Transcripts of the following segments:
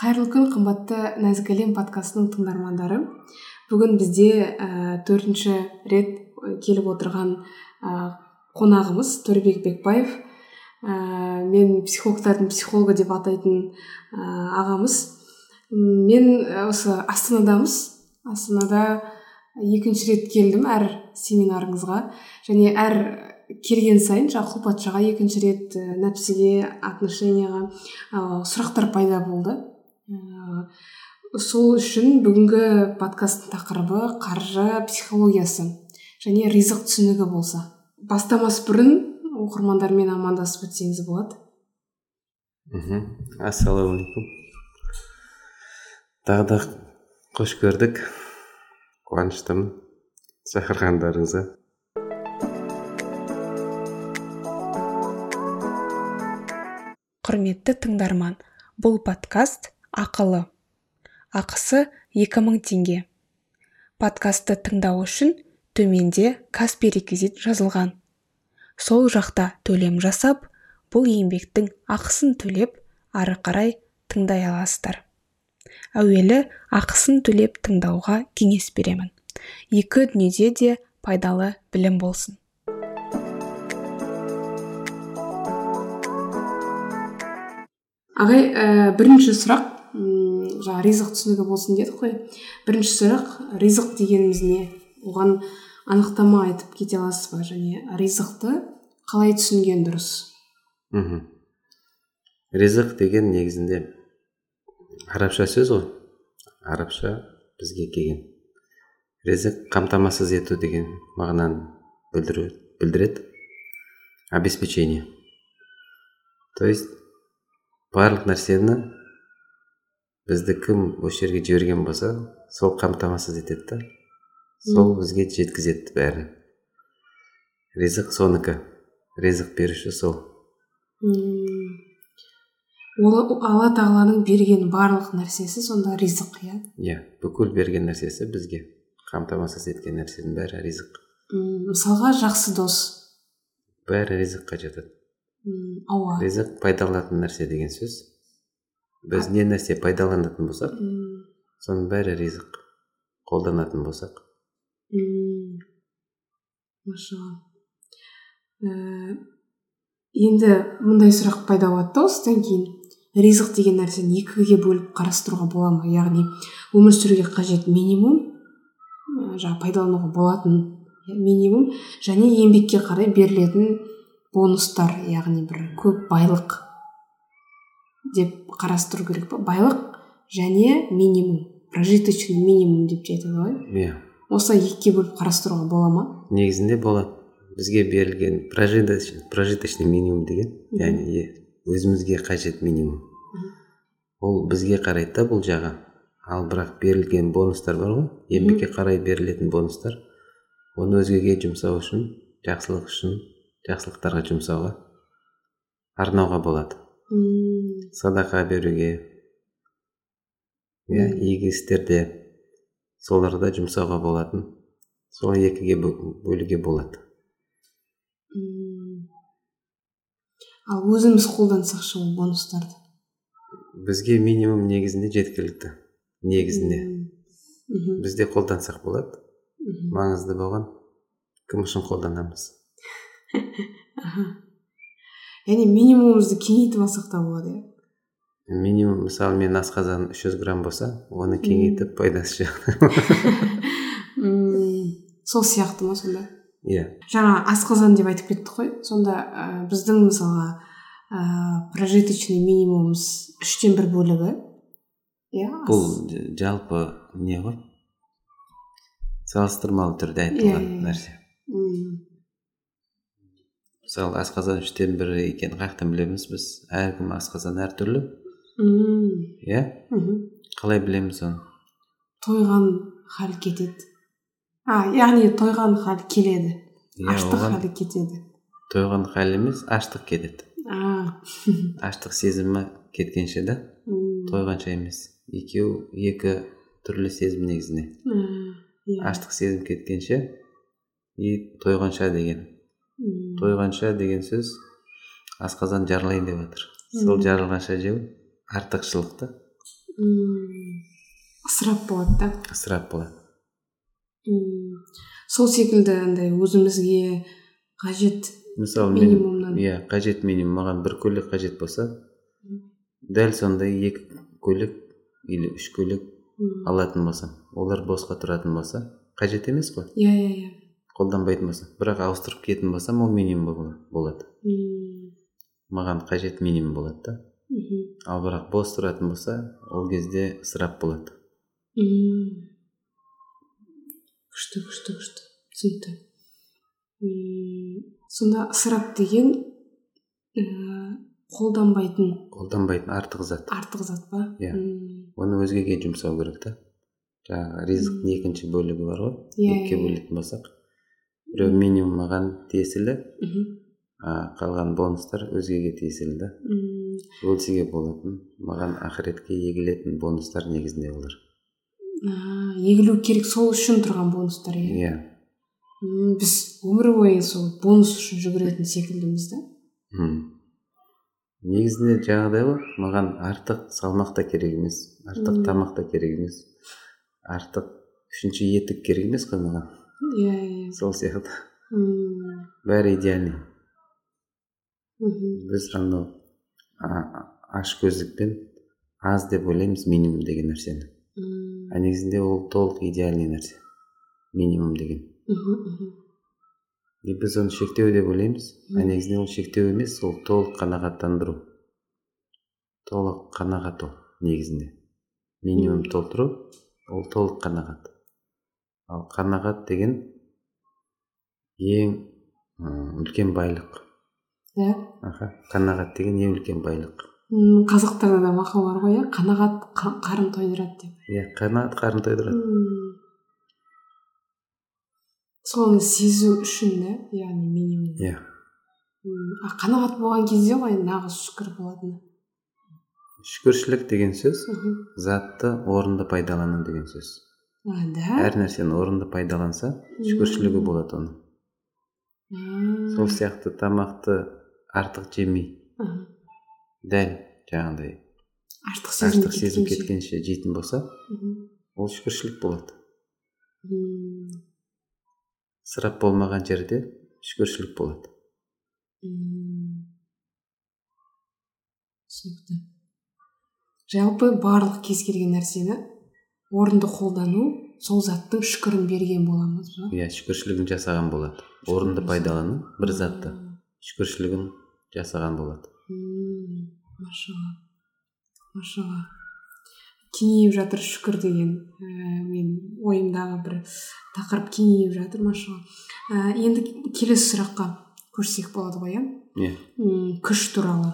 қайырлы күн қымбатты нәзік әлем подкастының тыңдармандары. Бүгін бізде ә, төртінші рет келіп отырған ә, қонағымыз төребек бекбаев. Ә, мен психологтардың психологы деп атайтын ә, ағамыз. Мен осы астанадамыз. Астанада екінші рет келдім әр семинарыңызға. Және әр келген сайын жаңағы құлпатшаға екінші рет ә, нәпсіге отношенияға ә, сұрақтар пайда болды. ә, сол үшін бүгінгі подкасттың тақырыбы қаржы психологиясы және ризық түсінігі болса. Бастамас бұрын оқырмандармен амандасып өтсеңіз болады. Мхм. Ассалаумағалейкум тағы да қош көрдік. Қуаныштымын. Шақырғандарыңызға. Құрметті тыңдарман бұл подкаст ақылы. Ақысы 2000 теңге. Подкастты тыңдау үшін төменде каспи реквизит жазылған. Сол жақта төлем жасап бұл еңбектің ақысын төлеп ары қарай тыңдай аласыздар. Әуелі ақысын төлеп тыңдауға кеңес беремін. Екі дүниеде де пайдалы білім болсын. Ағай ә, бірінші сұрақ. М жаңа ризық түсінігі болсын дедік қой. Бірінші сұрақ ризық дегеніміз не? Оған анықтама айтып кете аласыз ба? Және ризықты қалай түсінген дұрыс? Мхм. Ризық деген негізінде арабша сөз ғой. Арабша бізге келген. Ризық қамтамасыз ету деген мағынаны білдіреді. Обеспечение. То есть барлық нәрсені бізді кім осы жерге жіберген болса сол қамтамасыз етеді да сол бізге жеткізеді бәрін ризық соныкі ризық беруші сол ол алла тағаланың берген барлық нәрсесі сонда ризық иә иә бүкіл берген нәрсесі бізге қамтамасыз еткен нәрсенің бәрі ризық мысалға жақсы дос бәрі ризыққа жатады ауа ризық пайдаланатын нәрсе деген сөз біз не нәрсе пайдаланатын болсақ соның бәрі ризық қолданатын болсақ. Машалла. Ә, енді мындай сұрақ пайда болады да осыдан кейін. Ризық деген нәрсені екіге бөліп қарастыруға бола ма? Яғни өмір сүруге қажет минимум жаңағы пайдалануға болатын минимум және еңбекке қарай берілетін бонустар яғни бір көп байлық деп қарастыру керек па? Байлық және минимум прожиточный минимум деп те айтады ғой. Иә. Осылай екіге бөліп қарастыруға бола ма? Негізінде болады. Бізге берілген прожиточный прожиточный минимум деген яғни өзімізге қажет минимум. Ол бізге қарайды да бұл жағы. Ал бірақ берілген бонустар бар ғой. Еңбекке қарай берілетін бонустар. Оны өзгеге жұмсау үшін жақсылық үшін жақсылықтарға жұмсауға арнауға болады. Садақа беруге. Иә игі істерде соларда жұмсауға болатын. Сол екіге бөлуге болады. Ал өзіміз қолдансақшы ол бонустарды? Бізге минимум негізінде жеткілікті. Негізінде. Мхм. Бізде қолдансақ болады. Маңызды болған. Кім үшін қолданамыз? яғни минимумымызды кеңейтіп алсақ та болады иә. Минимум мысалы мен асқазан 300 грамм болса оны кеңейтіп пайдасы жоқ. Сол сияқты ма сонда? Иә. Жаңа асқазан деп айтып кеттік қой. Сонда ә, біздің мысалға ә, прожиточный минимумымыз үштен бір бөлігі иә бұл жалпы не ғой? Салыстырмалы түрде айтылған Иә, иә, иә. нәрсе. Мысалы асқазан үштен бірі екенін қаяқтан білеміз біз. Әркім асқазан әртүрлі иә? Қалай білеміз оны? Тойған хал кетеді. А яғни тойған хал келеді. Иә аштық халі кетеді. тойған хал емес аштық кетеді. Аштық сезімі кеткенше да тойғанша емес. Екеу екі түрлі сезім негізінде а, иә. Аштық сезім кеткенше и тойғанша деген. Тойғанша деген сөз асқазан жарылайын деп жатыр. Сол жарылғанша жеу артықшылық та ысырап болады да. Ысырап болады. Сол секілді андай өзімізге қажет мысалы мен минимумнан. иә қажет минимум. Маған бір көйлек қажет болса дәл сондай екі көйлек или үш көйлек алатын болсам олар босқа тұратын болса қажет емес қой. Иә иә иә. Қолданбайтын болсам бірақ ауыстырып киетін болсам ол минимум бола- болады. Мм. маған қажет минимум болады да. Мхм. Ал бірақ бос тұратын болса ол кезде ысырап болады. Мм күшті күшті күшті. түсінікті. Сонда ысырап деген ііі қолданбайтын қолданбайтын артық зат. артық зат па? Иә. Оны өзгеге жұмсау керек та. Жаңағы ризықтың екінші бөлігі бар ғой. Иә, екіге иә, иә. бөлетін болсақ. Біреу минимум маған тиесілі. Мхм. А қалған бонустар өзгеге тиесілі да. Мм. бөлісуге болатын. Маған ақыретке егілетін бонустар негізінде олар. Аа, егілу керек сол үшін тұрған бонустар иә? Иә. Біз өмір бойы сол бонус үшін жүгіретін секілдіміз да. Мм. негізінде жаңағыдай ғой маған артық салмақ та керек емес артық тамақ та керек емес артық үшінші етік керек емес қой маған. Иә иә сол сияқты Мм. бәрі идеальный мхм біз анау ашкөздікпен аз деп ойлаймыз минимум деген нәрсені. Мм. а негізінде ол толық идеальный нәрсе. Минимум деген. Мхм мхм и біз оны шектеу деп ойлаймыз. А Мм. негізінде ол шектеу емес ол толық қанағаттандыру. Толық қанағат ол негізінде. Минимум толтыру ол толық қанағат. Ал қанағат деген ең үлкен байлық. Иә. Аха қанағат деген ең үлкен байлық. Қазақтарда да мақал бар ғой иә? Қанағат қа- қарын тойдырады деп. Иә қанағат қарын тойдырады. Соны сезу үшін да яғни минимум иә. А қанағат болған кезде ғой нағыз шүкір болатыны. Шүкіршілік деген сөз затты орынды пайдалану деген сөз. А да? Әр нәрсені орынды пайдаланса шүкіршілігі болады оның. Сол сияқты тамақты артық жемей. Дәл жаңағыдай аштық сезім аштық сезім кеткенше. жейтін болса ол шүкіршілік болады. Ысырап болмаған жерде шүкіршілік болады. Түсінікті. Жалпы барлық кез келген нәрсені орынды қолдану сол заттың шүкірін берген боламыз ба? Иә шүкіршілігін жасаған болады. Орынды пайдалану бір затты. шүкіршілігін жасаған болады. Машалла машалла кеңейіп жатыр шүкір деген ә, мен ойымдағы бір тақырып кеңейіп жатыр машалла ә, енді келесі сұраққа көшсек болады ғой иә? Иә. Күш туралы.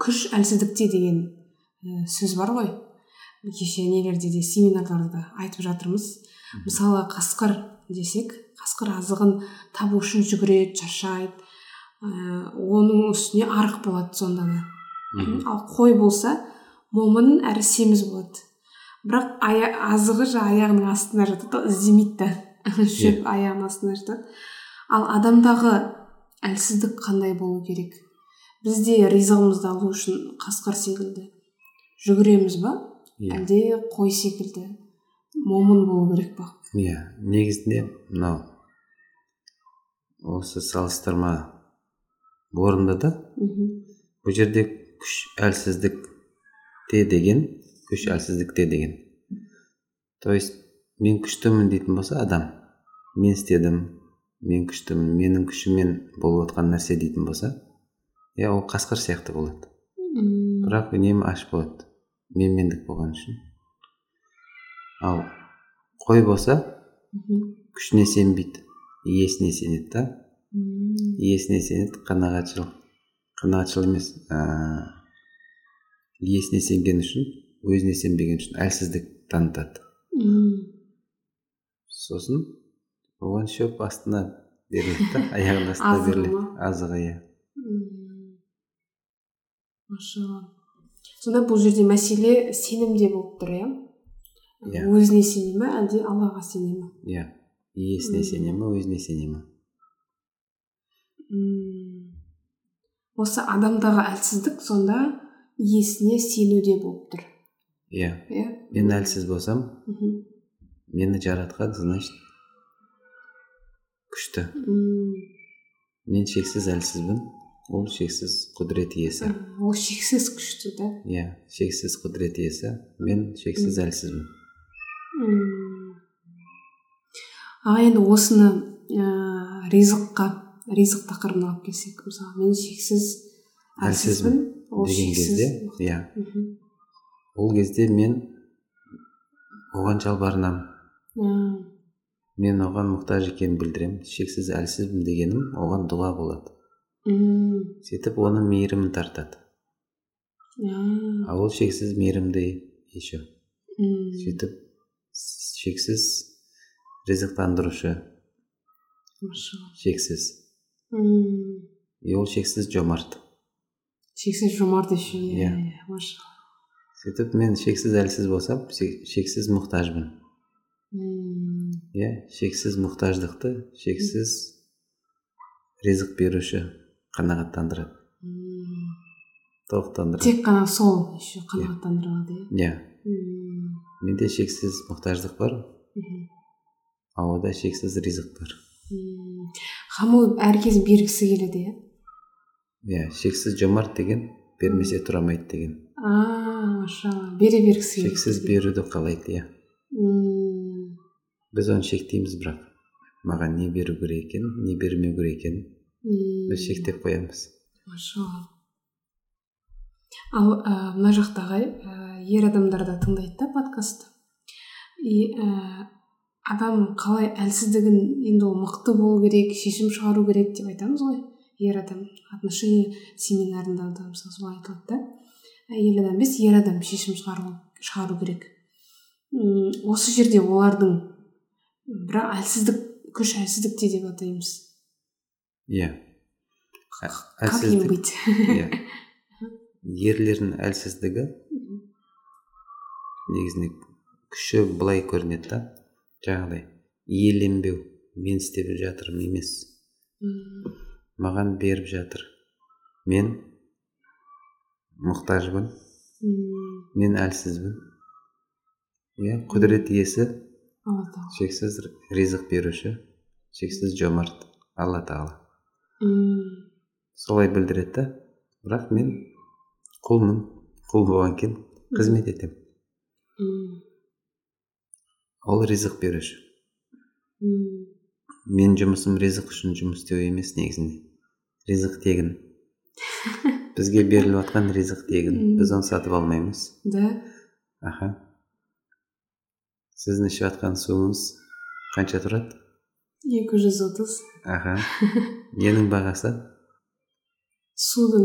Күш әлсіздікте деген ә, сөз бар ғой. Кеше нелерде де семинарларда да айтып жатырмыз. Мысалы қасқыр десек қасқыр азығын табу үшін жүгіреді шаршайды. Ә, оның үстіне арық болады сонда да. Ал қой болса момын әрі семіз болады. Бірақ ая, азығы жа аяғының астына жатады да іздемейді да. Шөп аяғының астына жатады. Ал адамдағы әлсіздік қандай болу керек? Біз де ризығымызды алу үшін қасқыр секілді жүгіреміз ба? Иә. әлде қой секілді момын болу керек па? Иә негізінде мынау. Осы салыстырма орынды да мхм. Бұл жерде күш әлсіздікте деген күш әлсіздікте деген. То есть мен күштімін дейтін болса адам мен істедім мен күштімін менің күшіммен болып отқан нәрсе дейтін болса иә ол қасқыр сияқты болады. Бірақ үнемі аш болады. Менмендік болған үшін. Ал қой болса күшіне сенбейді. Иесіне сенеді да. Иесіне сенеді қанағатшыл. Қанағатшыл емес ыыы иесіне сенген үшін өзіне сенбеген үшін әлсіздік танытады. Сосын оған шөп астына беріледі да аяғының астына беріледі. азығы иә. Машалла. Сонда бұл жерде мәселе сенімде болып тұр иә? Иә. өзіне сене ме әлде аллаға сене ме иә. Иесіне Мм. сене ме өзіне сене ме осы адамдағы әлсіздік сонда иесіне сенуде болып тұр. Иә. Иә? Мен әлсіз болсам мхм мені жаратқан значит күшті. М, мен шексіз әлсізбін. Ол шексіз құдірет иесі. Ол шексіз күшті да. Иә шексіз құдірет иесі. Мен шексіз әлсізбін ал енді осыны ә, ризыққа ризық тақырыбына алып келсек мысалы мен шексіз әлсізбін ол деген кезде иә. Ол кезде мен оған жалбарынамын. Мен оған мұқтаж екенін білдіремін. Шексіз әлсізбін дегенім оған дұға болады. М, сөйтіп оның мейірімін тартады. А, ол шексіз мейірімді еще сөйтіп шексіз ризықтандырушы. Шексіз. И ол шексіз жомарт. Шексіз жомарт еще иә. Сөйтіп мен шексіз әлсіз болсам ше- шексіз мұқтажбын. Иә шексіз мұқтаждықты шексіз ризық беруші. Қанағаттандырады. Толықтандырады тек қана сол еще қанағаттандырады иә? Иә. М, менде шексіз мұқтаждық бар. Мхм. а ода шексіз ризық бар. Ол әркез бергісі келеді иә? Иә шексіз жомарт деген бермесе тұра алмайды деген. А машалла бере бергісі келеді. Шексіз беруді қалайды иә. Біз оны шектейміз бірақ. Маған не беру керек екенін не бермеу керек екенін м, біз шектеп қоямыз. Машалла ал ә, мына жақтағы ә, ер адамдар да тыңдайды да подкастты и ә, адам қалай әлсіздігін енді ол мықты болу керек шешім шығару керек деп айтамыз ғой. Ер адам отношения семинарында да мысалы солай айтылады да. Әйел адам емес ер адам шешім шығару, шығару керек. М, осы жерде олардың бірақ әлсіздік күш әлсіздікте деп атаймыз. Иә. Ә- как иә. Ерлердің әлсіздігі негізінде күші былай көрінеді да. Жаңағыдай иеленбеу мен істеп жатырмын емес. Маған беріп жатыр. Мен мұқтажбын. Мен әлсізбін. Иә құдірет иесі. Шексіз ризық беруші. Шексіз жомарт. Алла тағала. Солай білдіреді да. Бірақ мен құлмын құл болған кейін қызмет етемін. Ол ризық беруші. Мен жұмысым ризық үшін жұмыс істеу емес негізінде. Ризық тегін. Бізге беріліп жатқан ризық тегін. Біз оны сатып алмаймыз. Да. Аха. Сіздің ішіп жатқан суыңыз қанша тұрады? Екі жүз отыз. Аха. Ненің бағасы? Судың.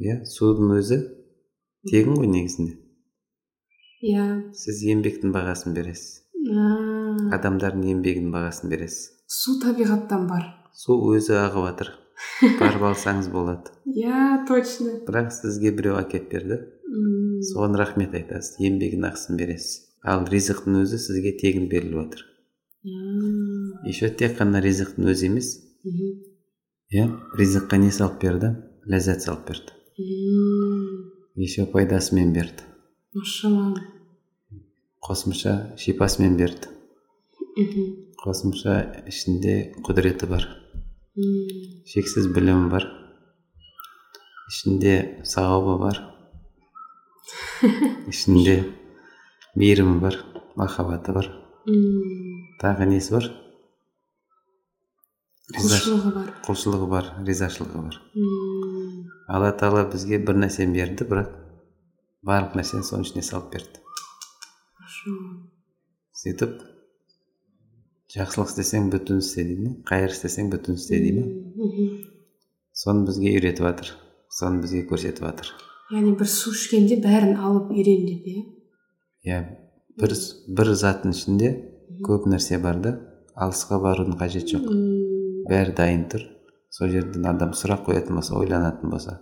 Иә судың өзі тегін ғой негізінде. Иә. Сіз еңбектің бағасын бересіз. Адамдардың еңбегінің бағасын бересіз. Су табиғаттан бар. Су өзі ағып жатыр барып алсаңыз болады. Иә точно. Бірақ сізге біреу әкеліп берді. Соған рахмет айтасыз. Еңбегінің ақысын бересіз. Ал ризықтың өзі сізге тегін беріліп жатыр еще тек қана ризықтың өзі емес иә ризыққа не салып берді ләззат салып берді м, еще пайдасымен берді машалла қосымша шипасымен берді қосымша ішінде құдіреті бар. Шексіз білімі бар. Ішінде сауабы бар. Ішінде мейірімі бар. Махаббаты бар. Тағы несі бар? Құлшылығы бар. құлшылығы бар ризашылығы бар. М, алла тағала бізге бір нәрсені берді бірақ барлық нәрсені соның ішіне салып берді. Машалла сөйтіп жақсылық істесең бүтін істе дейді ма қайыр істесең бүтін істе дейді ма соны бізге үйретіп жатыр соны бізге көрсетіп жатыр яғни бір су ішкенде бәрін алып үйрен деп иә? Иә бір бір заттың ішінде көп нәрсе бар да алысқа барудың қажеті жоқ. Бәрі дайын тұр сол жерден адам сұрақ қоятын болса ойланатын болса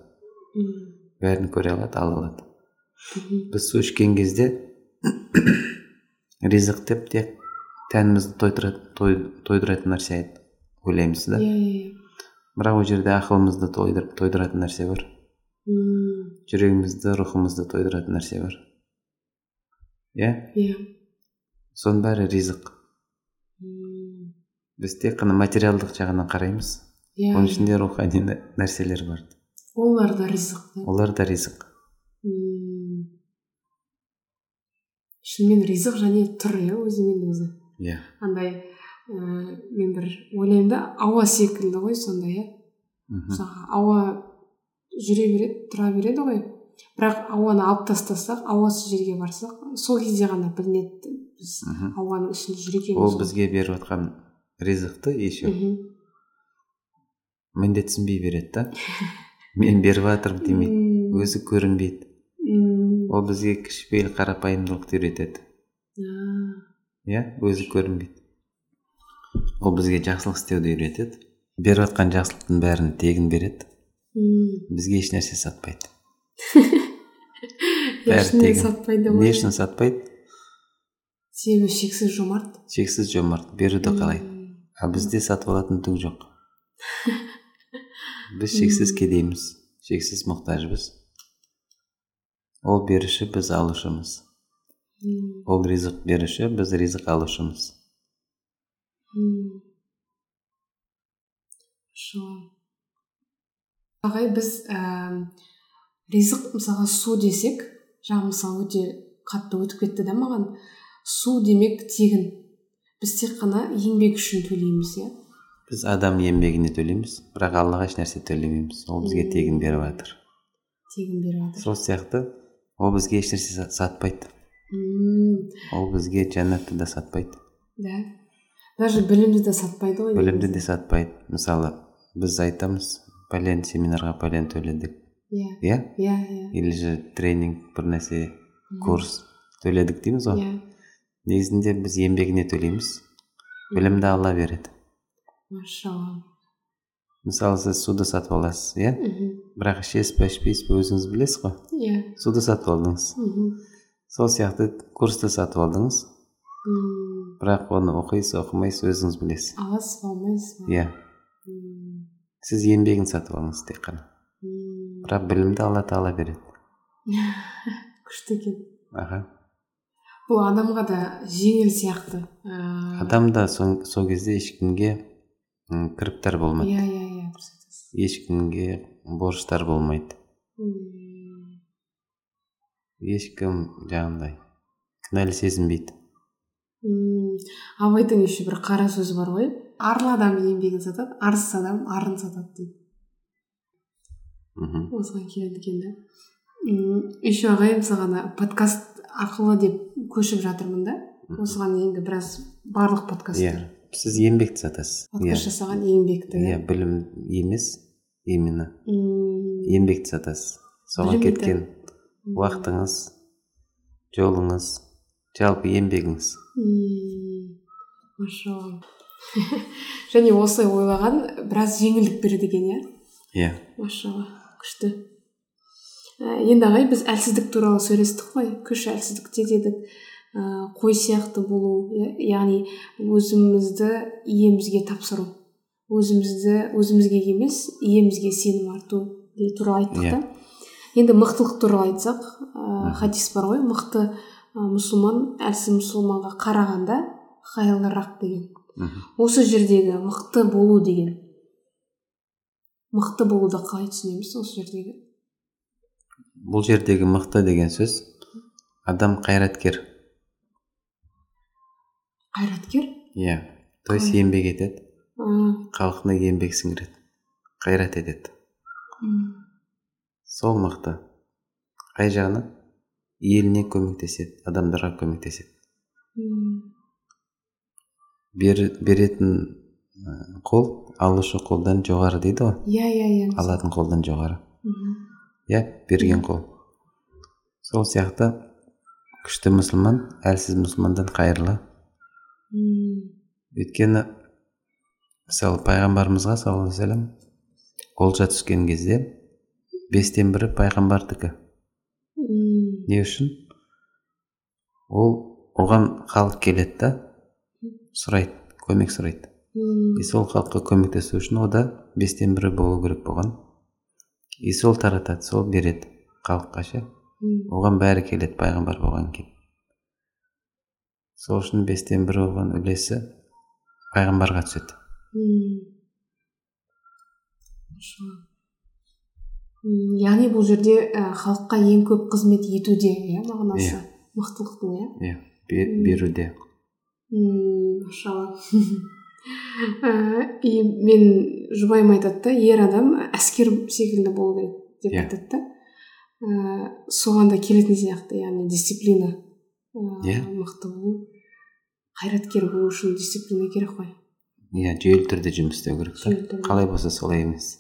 бәрін көре алады ала алады біз су ішкен кезде ризық деп тек тәнімізді тойдыратын, той, тойдыратын нәрсе ойлаймыз да иә иә иә бірақ ол жерде ақылымызды тойдыр, тойдыратын нәрсе бар жүрегімізді рухымызды тойдыратын нәрсе бар иә иә соның бәрі ризық біз тек қана материалдық жағынан қараймыз. Иә. Оның ішінде рухани нә- нәрселер бар. Олар да ризық да олар да ризық. М. шынымен ризық және тұр иә өзімен өзі. Иә. Андай ыыы мен бір ойлаймын да ауа секілді ғой сондай иә. Мхм. мысалға ауа жүре береді тұра береді ғой. Бірақ ауаны алып тастасақ ауасыз жерге барсақ сол кезде ғана білінеді біз ауаның ішінде жүр екенбіз ол бізге беріп жатқан ризықты еще мхм. міндетсінбей береді да. Мен беріп жатырмын демейді. Өзі көрінбейді. Ол бізге кішіпейіл қарапайымдылықты үйретеді. Иә өзі көрінбейді. Ол бізге жақсылық істеуді үйретеді. Беріп жатқан жақсылықтың бәрін тегін береді. Бізге ешнәрсе сатпайды. Бәрі тегін. не үшін сатпайды? Себебі шексіз жомарт. Шексіз жомарт. Беруді қалайды. А бізде сатып алатын түк жоқ. Біз шексіз кедейміз шексіз мұқтажбыз. Ол беруші біз алушымыз. Ол ризық беруші біз ризық алушымыз. Ағай біз ііі ризық мысалға су десек жаңа мысалы өте қатты өтіп кетті да маған. Су демек тегін. Біз тек қана еңбек үшін төлейміз иә? Біз адам еңбегіне төлейміз бірақ аллаға ешнәрсе төлемейміз. Ол бізге тегін беріп жатыр. Тегін беріп жатыр. Сол сияқты ол бізге ешнәрсе сат- сатпайды ол бізге жәннатты да сатпайды. Да? Даже білімді де сатпайды ғой білімді де сатпайды. Мысалы біз айтамыз пәлен семинарға пәлен төледік. Иә. Иә? Иә иә. Или же тренинг бір нәрсе курс төледік дейміз ғой. Иә. Негізінде біз еңбегіне төлейміз. Білімді алла береді. Машалла. Мысалы сіз суды сатып аласыз иә? Бірақ ішесіз ба ішпейсіз ба өзіңіз білесіз ғой. Иә. Суды сатып алдыңыз. Мхм. сол сияқты курсты сатып алдыңыз. М, бірақ оны оқисыз оқымайсыз өзіңіз білесіз. Аласыз ба алмайсыз ба? Иә. Сіз еңбегін сатып алыңыз тек қана. М. бірақ білімді алла тағала береді. Күшті екен. Аха. Бұл адамға да жеңіл сияқты. Ыыы, адам да сол, сол кезде ешкімге кіріптар болмайды. Иә иә иә дұрыс айтасыз ешкімге борыштар болмайды. М, ешкім жаңағындай кінәлі сезінбейді. М. абайдың еще бір қара сөзі бар ғой. Арлы адам еңбегін сатады арсыз адам арын сатады дейді. Мхм. Осыған келеді екен да еще ағай мысалға ана подкаст арқылы деп көшіп жатырмын да. Осыған дейінгі біраз барлық иә подкасттар сіз еңбекті сатасыз. Иә. Подкаст жасаған еңбекті иә білім емес именно. М, еңбекті сатасыз. Соған кеткен уақытыңыз жолыңыз жалпы еңбегіңіз. М, машалла. Және осылай ойлаған біраз жеңілдік береді екен иә? Иә. Машалла күшті. Енді ағай біз әлсіздік туралы сөйлестік қой. Күш әлсіздікте дедік. Ә, қой сияқты болу яғни өзімізді иемізге тапсыру. Өзімізді өзімізге емес иемізге сенім арту туралы айттық Иә. та. Енді мықтылық туралы айтсақ ә, хадис бар ғой. Мықты ә, мұсылман әлсіз мұсылманға қарағанда хайырлырақ деген. Мхм. осы жердегі мықты болу деген. Мықты болуды қалай түсінеміз осы жердегі? Бұл жердегі мықты деген сөз адам қайраткер қайраткер? Иә. То есть еңбек етеді. Халқына еңбек сіңіреді. Қайрат етеді. Сол мықты. Қай жағынан? Еліне көмектеседі адамдарға көмектеседі. Бер, беретін қол алушы қолдан жоғары дейді ғой? Иә иә иә. Алатын қолдан жоғары. Иә берген қол. Сол сияқты күшті мұсылман әлсіз мұсылмандан қайырлы. Өйткені мысалы пайғамбарымызға саллаллаху алейхи вассалам олжа түскен кезде бестен бірі пайғамбардікі не үшін? Ол оған халық келеді да сұрайды көмек сұрайды. И сол халыққа көмектесу үшін ода бестен бірі болу керек болған. И сол таратады сол береді халыққа ше. Оған бәрі келеді пайғамбар болған кейін сол үшін бестен бір болған үлесі пайғамбарға түседі. Яғни бұл жерде ә, халыққа ең көп қызмет етуде иә мағынасы? Иә. мықтылықтың иә? Иә беруде. Машалла. Ә, и мен жұбайым айтады да ер адам әскер секілді болу керек деп Иә. айтады да. Ә, соған да келетін сияқты яғни дисциплина ә, Иә. мықты болу қайраткер болу үшін дисциплина керек қой. Иә жүйелі түрде жұмыс істеу керек та. Қалай болса солай емес.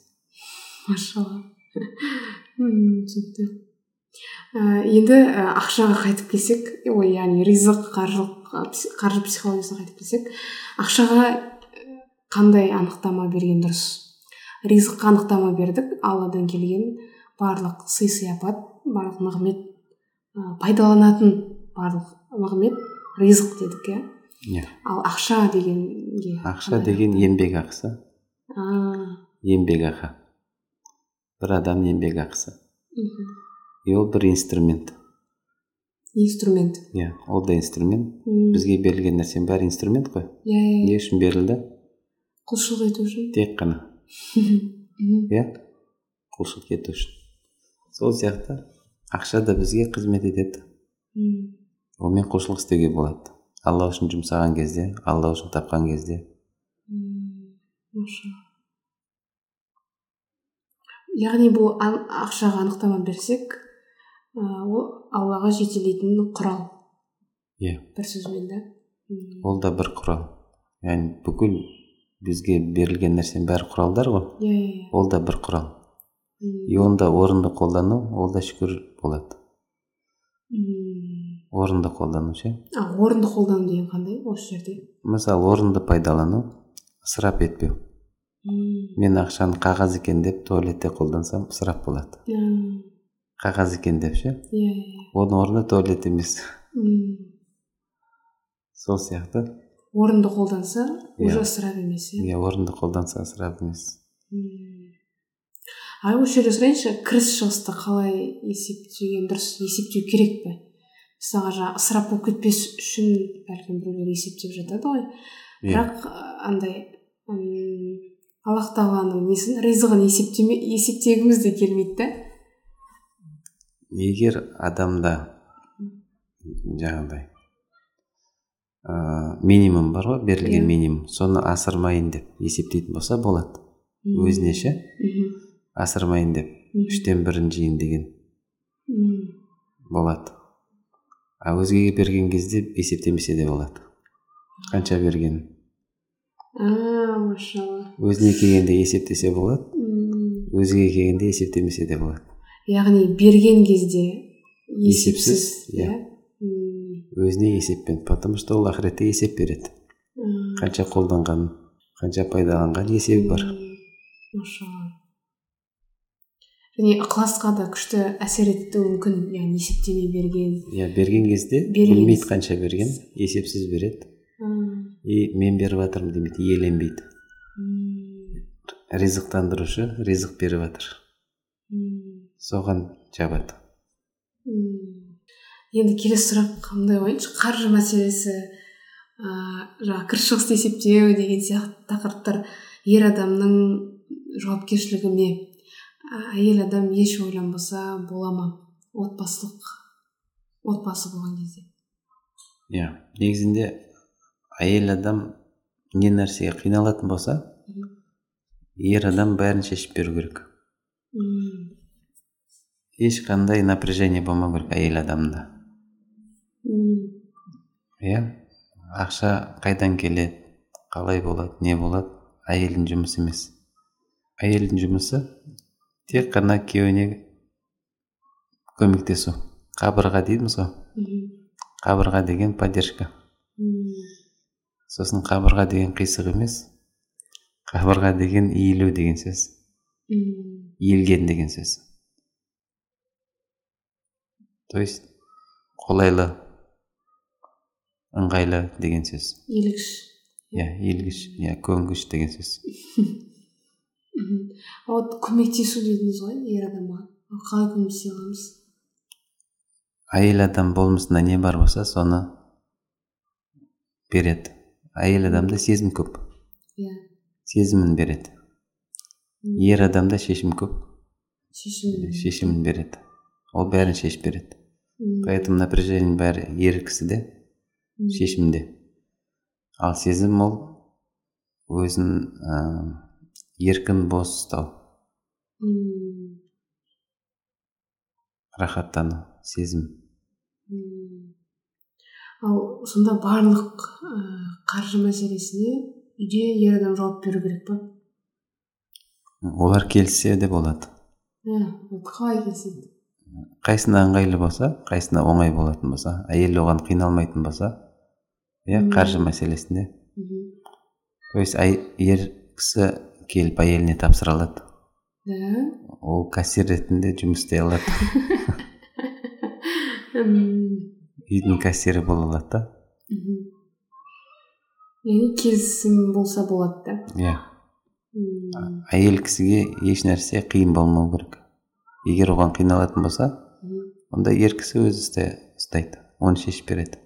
Машалла. Түсінікті. Енді ақшаға қайтып келсек ой яғни ризық қаржылық қаржы психологиясына қайтып келсек ақшаға қандай анықтама берген дұрыс? Ризыққа анықтама бердік. Алладан келген барлық сый сияпат барлық нығмет пайдаланатын барлық нығмет ризық дедік иә? Иә. Ал ақша дегенге ақша деген еңбек ақысы. А, еңбек ақы. Бір адам еңбек ақысы. Мхм. и ол бір инструмент. Инструмент. Иә ол да инструмент. Бізге берілген нәрсенің бәрі инструмент қой. Иә иә. Не үшін берілді? Құлшылық ету үшін? Тек қана. Иә? Құлшылық ету үшін. Сол сияқты ақша да бізге қызмет етеді. Онымен құлшылық істеуге болады. Алла үшін жұмсаған кезде алла үшін тапқан кезде. Яғни бұл ақшаға анықтама берсек ол аллаға жетелейтін құрал. Иә. Бір сөзбен да. Ол да бір құрал. Яғни бүкіл бізге берілген нәрсенің бәрі құралдар ғой. Иә иә иә. Ол да бір құрал. И оны да орынды қолдану ол да шүкір болады. Орынды қолдану ше? А орынды қолдану деген қандай осы жерде? Мысалы орынды пайдалану ысырап етпеу. Мен ақшаны қағаз екен деп туалетте қолдансам ысырап болады. Қағаз екен деп ше? Иә иә оның орны туалет емес. Сол сияқты. Орынды қолданса уже Иә. ысырап емес иә? Иә орынды қолданса ысырап емес. А осы жерде сұрайыншы кіріс шығысты қалай есептеген дұрыс есептеу керек пе? Мысалға жаңағы ысырап болып кетпес үшін бәлкім біреулер есептеп жатады ғой. Иә. Бірақ андай аллах тағаланың несін ризығын есептеме есептегіміз де келмейді да егер адамда жаңағыдай ыыы минимум бар ғой берілген Иә. минимум. Соны асырмайын деп есептейтін болса болады. М. өзіне ше? Мхм, асырмайын деп. Мхм, үштен бірін жейін деген. Болады. А өзгеге берген кезде есептемесе де болады. Қанша бергенін а машалла. Өзіне келгенде есептесе болады. М. өзгеге келгенде есептемесе де болады. Яғни берген кезде Есепсіз, есепсіз иә. Өзіне есеппен потому что ол ақыретте есеп береді. Қанша қолданғанын қанша пайдаланған есебі бар. Машалла. Және ықыласқа да күшті әсер етуі мүмкін яғни есептемей берген. Иә берген кезде білмейді қанша берген есепсіз береді. И мен беріп жатырмын демейді иеленбейді. Ризықтандырушы ризық беріп жатыр. Соған жабады. М. енді келесі сұрақ қандай қояйыншы қаржы мәселесі ыыы жаңағы кіріс шығысты есептеу деген сияқты тақырыптар. ер адамның жауапкершілігі ме ә, әйел адам еш ойланбаса бола ма? отбасылық отбасы болған кезде. Иә негізінде әйел адам не нәрсеге қиналатын болса ер адам бәрін шешіп беру керек. Ешқандай напряжение болмау керек әйел адамда. Иә ақша қайдан келеді қалай болады не болады әйелдің жұмысы емес. Әйелдің жұмысы тек қана күйеуіне көмектесу. Қабырға дейміз ғой? Қабырға деген поддержка. Сосын қабырға деген қисық емес қабырға деген иілу деген сөз. Иілген деген сөз. То есть қолайлы ыңғайлы деген сөз. Иілгіш иә иілгіш иә көнгіш деген сөз. А вот көмектесу дедіңіз ғой ер адамға. Ал қалай көмектесе аламыз? Әйел адам болмысында не бар болса соны береді. Әйел адамда сезім көп. Иә. Сезімін береді. Ер адамда шешім көп. Шешім. Шешімін береді. Ол бәрін шешіп береді. М, поэтому напряжение бәрі ер кісіде. Шешімде ал сезім ол өзін ә, еркін бос ұстау. Рахаттану сезім. Ал сонда барлық ә, қаржы мәселесіне үйде ер адам жауап беру керек па? Олар келіссе де болады. Ә, қалай келіседі қайсына ыңғайлы болса қайсына оңай болатын болса әйел оған қиналмайтын болса иә қаржы мәселесінде. То есть ер кісі келіп әйеліне тапсыра алады. Да. Ол кассир ретінде жұмыс істей алады. Үйдің кассирі бола алады да. Яғни келісім болса болады да. Иә. Әйел кісіге еш нәрсе қиын болмау керек. Егер оған қиналатын болса онда ер кісі өзі ұстай- ұстайды оны шешіп береді.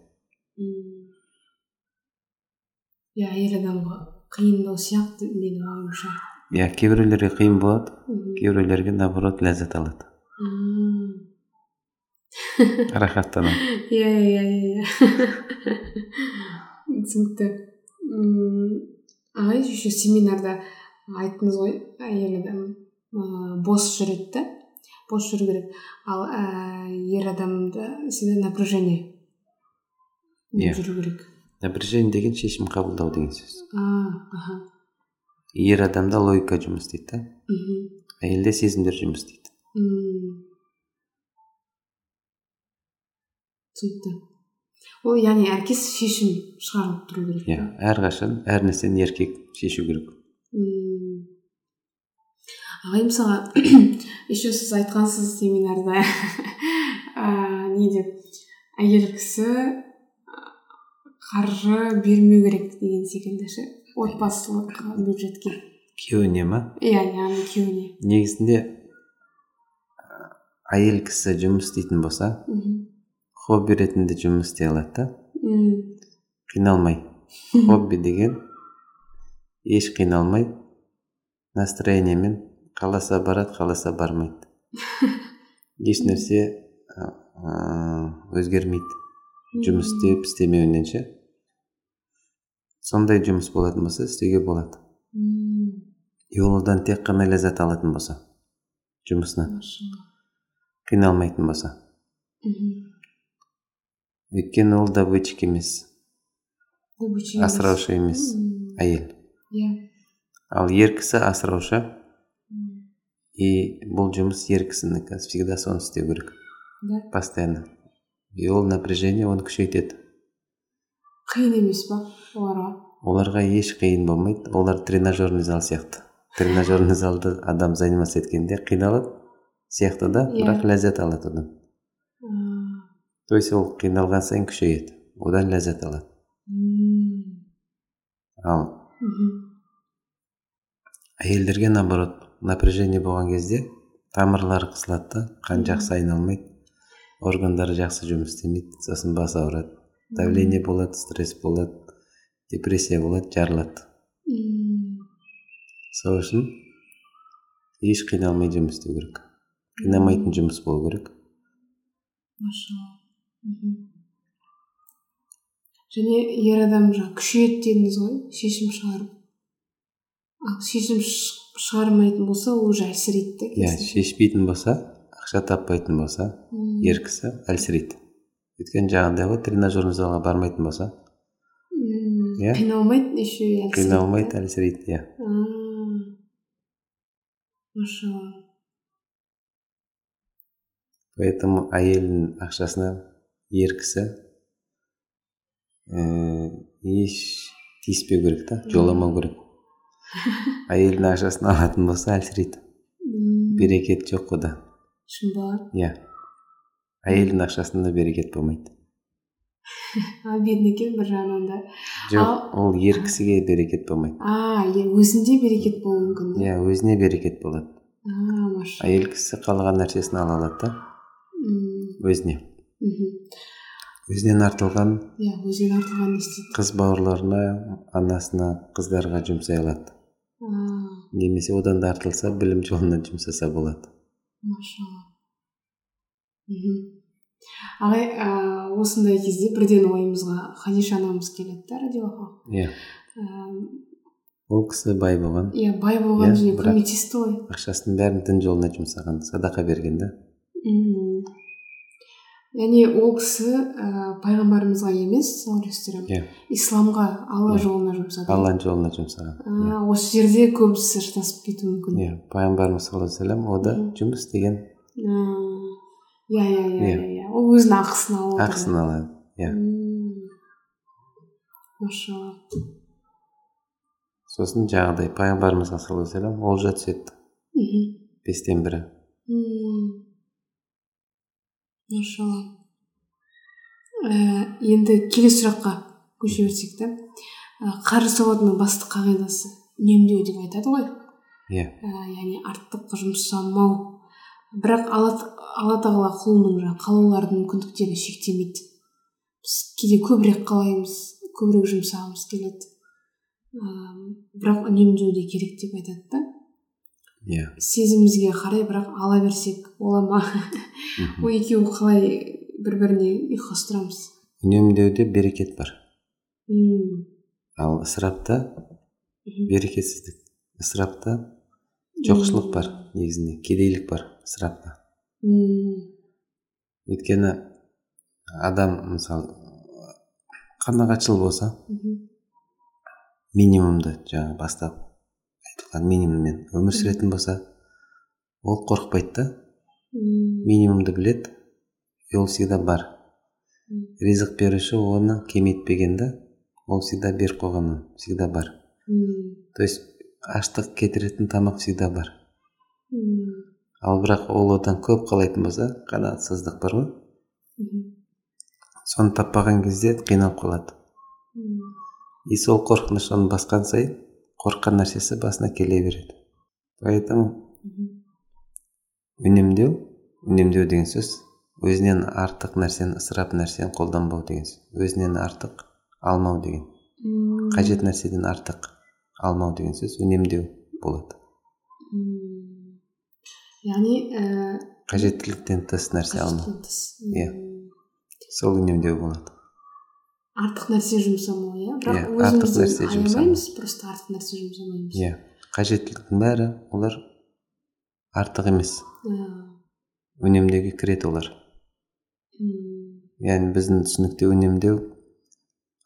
Иә әйел адамға қиындау сияқты менің ойымша иә кейбіреулерге қиын болады кейбіреулерге наоборот ләззат алады рахаттанады иә иә иә иә түсінікті ағай еще семинарда айттыңыз ғой әйел адам ыыы бос жүреді да бос жүру керек ал ә, ер адамда всегда напряжение Иә. жүру керек напряжение деген шешім қабылдау деген сөз. Аха. Ер адамда логика жұмыс істейді да. Мхм әйелде сезімдер жұмыс істейді. Түсінікті. Ол яғни әркез шешім шығарып тұру керек. Иә әрқашан әр нәрсені еркек шешу керек. Ағай мысалға еще сіз айтқансыз семинарда ә, не деп әйел кісі қаржы бермеу керек деген секілді ше? Отбасылық бюджетке. Күйеуіне ма? Иә яғни күйеуіне негізінде әйел кісі жұмыс істейтін болса мхм хобби ретінде жұмыс істей алады да. Қиналмай. Хобби деген еш қиналмай настроениемен қаласа барады қаласа бармайды. Еш нәрсе өзгермейді. Жұмыс істеп істемеуінен ше? Сондай жұмыс болатын болса істеуге болады. И ол одан тек қана ләззат алатын болса жұмысынан қиналмайтын болса. Мхм. Өйткені ол добытчик емес. Асыраушы емес. Әйел. Иә. Ал ер кісі асыраушы и бұл жұмыс ер кісінікі. Всегда соны істеу керек. Да. Постоянно. И ол напряжение оны күшейтеді. Қиын емес па оларға? оларға еш қиын болмайды. олар тренажерный зал сияқты. тренажерный залда адам заниматься еткенде қиналады сияқты да Иә. бірақ ләззат алады одан. То есть ол қиналған сайын күшейеді. Одан ләззат алады. Ал Мгм. әйелдерге наоборот напряжение болған кезде тамырлары қысылады да қан жақсы айналмайды органдары жақсы жұмыс істемейді сосын бас ауырады. Давление болады стресс болады депрессия болады жарылады. Сол үшін еш қиналмай жұмыс істеу керек. Қинамайтын жұмыс болу керек. Және ер адам жаңағы күшейеді дедіңіз ғой шешім шығарып. Ал шешім шығармайтын болса ол уже әлсірейді да иә шешпейтін болса ақша таппайтын болса ер кісі әлсірейді. Өйткені жаңағыдай ғой тренажерный залға бармайтын болса. Иә. қиналмайды еще и әлсірейді қиналмайды әлсірейді иә. Машалла. Поэтому әйелдің ақшасына ер кісі ііі еш тиіспеу керек та жоламау керек. Әйелдің ақшасын алатын болса әлсірейді берекет жоқ ода шын ба иә. Әйелдің ақшасында берекет болмайды. Обидно екен бір жағынан да жоқ ол ер кісіге берекет болмайды. А өзінде берекет болуы мүмкін иә өзіне берекет болады. А әйел кісі қалаған нәрсесін ала алады да? Өзіне. Өзінен артылған иә өзінен артылған не істейді? қыз бауырларына анасына қыздарға жұмсай алады. Немесе одан да артылса білім жолына жұмсаса болады. Машалла. Мхм. Ағай ә, осындай кезде бірден ойымызға хадиша анамыз келеді да радиоға. Иә. Ә, ол кісі бай болған. иә бай болған Иә, және көмектесті ғой. ақшасының бәрін дін жолына жұмсаған садақа берген да. Яғни ол кісі ә, пайғамбарымызға емес саллаллаху иә. Исламға алла Иә. жолына жұмсады. Алланың жолына жұмсаған. Иә. осы жерде көбісі шатасып кетуі мүмкін. Иә пайғамбарымыз саллаллаху алейхи вассалам о да жұмыс деген иә иә иә ол өзінің ақысын алып ақысын алады иә машалла сосын жаңағыдай пайғамбарымызға саллаллаху алейхи вассалам олжа түседі мхм. Бестен бірі. Машалла ә, енді келесі сұраққа көше берсек та ә, қаржы сауатының басты қағидасы үнемдеу деп айтады ғой. Иә. Ә, яғни артық жұмсамау бірақ алла, алла тағала құлының жаңағы қалаулардың мүмкіндіктерін шектемейді. Біз кейде көбірек қалаймыз көбірек жұмсағымыз келеді. Ә, бірақ үнемдеу де керек деп айтады да. Иә. Сезімімізге қарай бірақ ала берсек бола ма? Ол екеуі қалай бір біріне ұйқас тұрамыз үнемдеуде берекет бар. М, ал ысырапта берекетсіздік. Ысырапта жоқшылық бар негізінде кедейлік бар. Ысырапта М, өйткені адам мысалы қанағатшыл болса минимумды жаңа бастап айтылған минимуммен өмір сүретін болса ол қорықпайды да. Минимумды білет и ол всегда бар. Ризық беруші оны кемейтпеген да ол всегда беріп қойған ол всегда бар. То есть аштық кетіретін тамақ всегда бар. Ал бірақ ол одан көп қалайтын болса қанағатсыздық бар ғой. Соны таппаған кезде қиналып қалады. И сол қорқыныш оны басқан сайын қорыққан нәрсесі басына келе береді. Поэтому үнемдеу үнемдеу деген сөз өзінен артық нәрсені ысырап нәрсені қолданбау деген сөз өзінен артық алмау деген қажет нәрседен артық алмау деген сөз үнемдеу болады. Яғни ә, қажеттіліктен тыс нәрсе тыс. Иә. Сол үнемдеу болады артық нәрсе жұмсамау иә бірақ артық нәрсе аямаймыз просто артық нәрсе жұмсамаймыз иә қажеттіліктің бәрі олар артық емес Ә, үнемдеуге кіреді олар яғни біздің түсінікте үнемдеу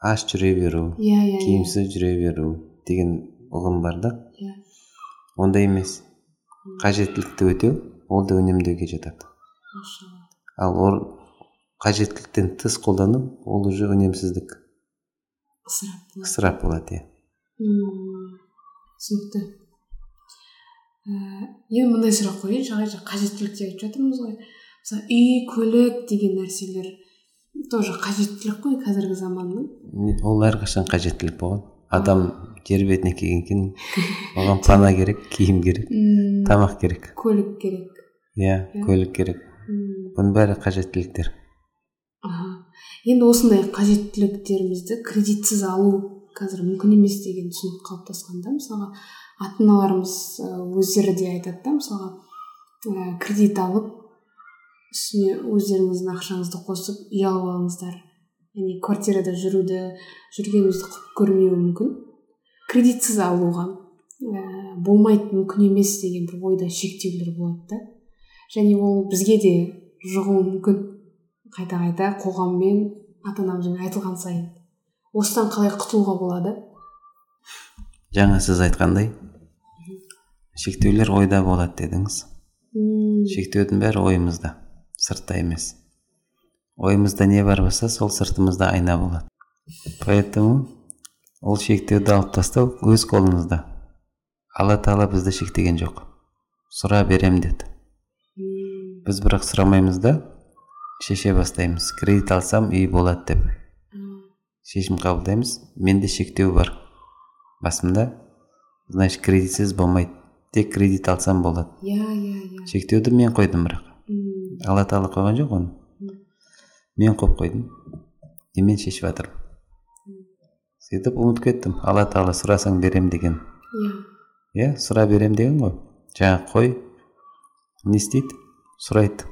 аш жүре беру иә иә иә киімсіз жүре беру деген ұғым бар да иә ондай емес қажеттілікті өтеу ол да үнемдеуге жатады. Ал ол қажеттіліктен тыс қолдану ол уже үнемсіздік. Ысырап болады. Иә. Түсінікті. Ііі енді мындай сұрақ қояйыншы ағай жаңа қажеттілік деп айтып жатырмыз ғой. Мысалы үй көлік деген нәрселер тоже қажеттілік қой қазіргі заманның. Ол әрқашан қажеттілік болған. Адам жер бетіне келген кейін оған пана керек киім керек тамақ керек. Көлік керек. Иә Иә. көлік керек. Бұның бәрі қажеттіліктер. Аха. Енді осындай қажеттіліктерімізді кредитсіз алу қазір мүмкін емес деген түсінік қалыптасқан да мысалға ата аналарымыз өздері де айтады да мысалға ә, кредит алып үстіне өздеріңіздің ақшаңызды қосып үй алып алыңыздар. Яғни квартирада жүруді жүргенімізді құп көрмеуі мүмкін. Кредитсіз алуға ә, болмайды мүмкін емес деген бір ойда шектеулер болады да. Және ол бізге де жұғуы мүмкін. Қайта қайта қоғаммен ата анамызбен айтылған сайын. Осыдан қалай құтылуға болады? Жаңа сіз айтқандай шектеулер ойда болады дедіңіз. Шектеудің бәрі ойымызда сыртта емес. Ойымызда не бар болса сол сыртымызда айна болады. Поэтому ол шектеуді алып тастау өз қолыңызда алла тағала бізді шектеген жоқ. Сұра берем деді. Біз бірақ сұрамаймыз да шеше бастаймыз. Кредит алсам үй болады деп. Шешім қабылдаймыз. Менде шектеу бар. Басымда значит кредитсіз болмайды. Тек кредит алсам болады. Иә иә иә. Шектеуді мен қойдым бірақ. Алла тағала қойған жоқ оны. Мен қойып қойдым. Немен шешіп жатырмын. Сөйтіп ұмытып кеттім. Алла тағала сұрасаң берем деген. Иә. Иә сұра берем деген ғой. Жаңағы қой. Не істейді? Сұрайды.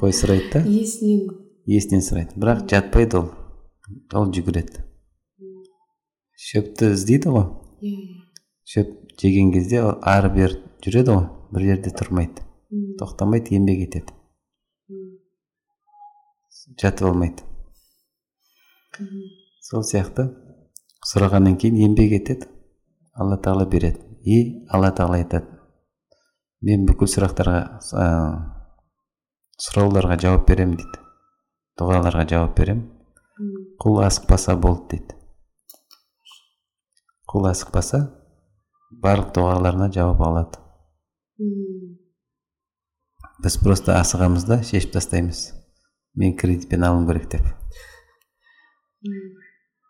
Қой сұрайды да. Иесінен иесінен сұрайды. Бірақ жатпайды ол. Ол жүгіреді. Шөпті іздейді ғой. Иә иә. Шөп жеген кезде ол ары бері жүреді ғой. Бір жерде тұрмайды. Тоқтамайды еңбек етеді. Жатып алмайды. Сол сияқты сұрағаннан кейін еңбек етеді. Алла тағала береді. И алла тағала айтады. Мен бүкіл сұрақтарға ә, сұрауларға жауап беремін дейді. Дұғаларға жауап беремін. Құл асықпаса болды дейді. Құл асықпаса барлық дұғаларына жауап алады. Біз просто асығамыз да шешіп тастаймыз. Мен кредитпен алуым керек деп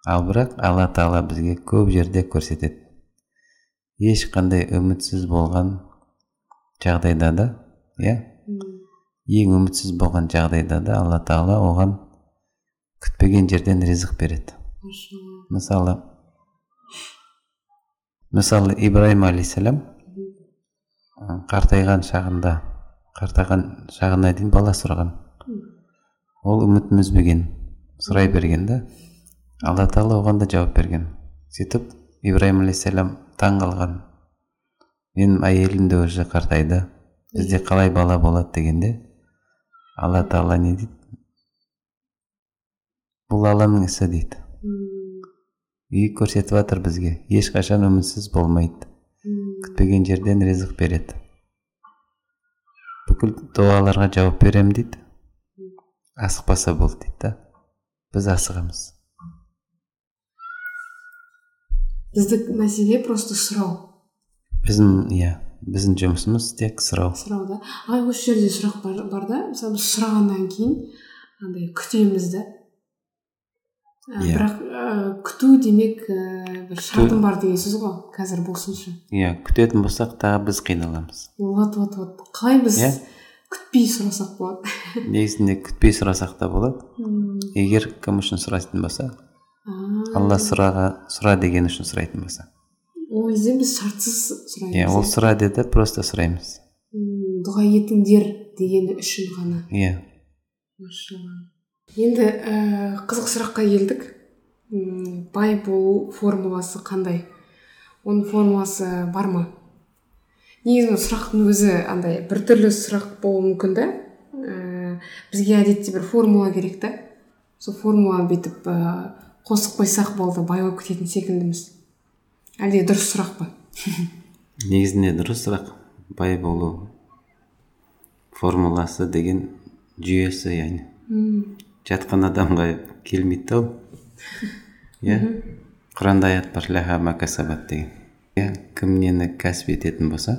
ал бірақ алла тағала бізге көп жерде көрсетеді ешқандай үмітсіз болған жағдайда да иә ең үмітсіз болған жағдайда да алла тағала оған күтпеген жерден ризық береді мысалы мысалы ибраһим алейхисалам ы, қартайған шағында қартайған шағына дейін бала сұраған ол үмітін үзбеген сұрай берген да алла тағала оған да жауап берген. Сөйтіп ибраһим алейхисалам таң қалған. Менің әйелім де уже қартайды бізде қалай бала болады? дегенде алла тағала не дейді? Бұл алланың ісі дейді. И көрсетіп жатыр бізге. Ешқашан үмітсіз болмайды. Күтпеген жерден ризық береді. Бүкіл дұғаларға жауап беремін дейді. Асықпаса болды дейді да. Біз асығамыз. Біздік мәселе просто сұрау. Біздің иә біздің жұмысымыз тек сұрау. Сұрау да. Ал осы жерде сұрақ бар, бар да. Мысалы біз сұрағаннан кейін андай күтеміз да. Ә, Иә. бірақ ә, күту демек ә, бір шартым бар деген сөз ғой. Қазір болсыншы. Иә күтетін болсақ тағы біз қиналамыз. Вот вот вот қалай біз Иә. Күтпей сұрасақ болады негізінде күтпей сұрасақ та болады. Егер кім үшін сұрайтын болса алла сұраға сұра деген үшін сұрайтын болса. Ол кезде біз шартсыз сұраймыз. Иә ол сұра деді просто сұраймыз. Дұға етіңдер дегені үшін ғана. Иә. Енді ә, қызық сұраққа келдік. Бай болу формуласы қандай? Оның формуласы бар ма? Негізі сұрақтың өзі андай біртүрлі сұрақ болуы мүмкін да. Ә, бізге әдетте бір формула керек та. Сол формуланы бүйтіп ә, қосып қойсақ болды бай болып кететін секілдіміз. Әлде дұрыс сұрақ па? Негізінде дұрыс сұрақ? Бай болу формуласы деген жүйесі яғни. Жатқан адамға келмейді да ол. Иә? Құранда аят бар «Ләһа ма касабат» деген. Иә кім нені кәсіп ететін болса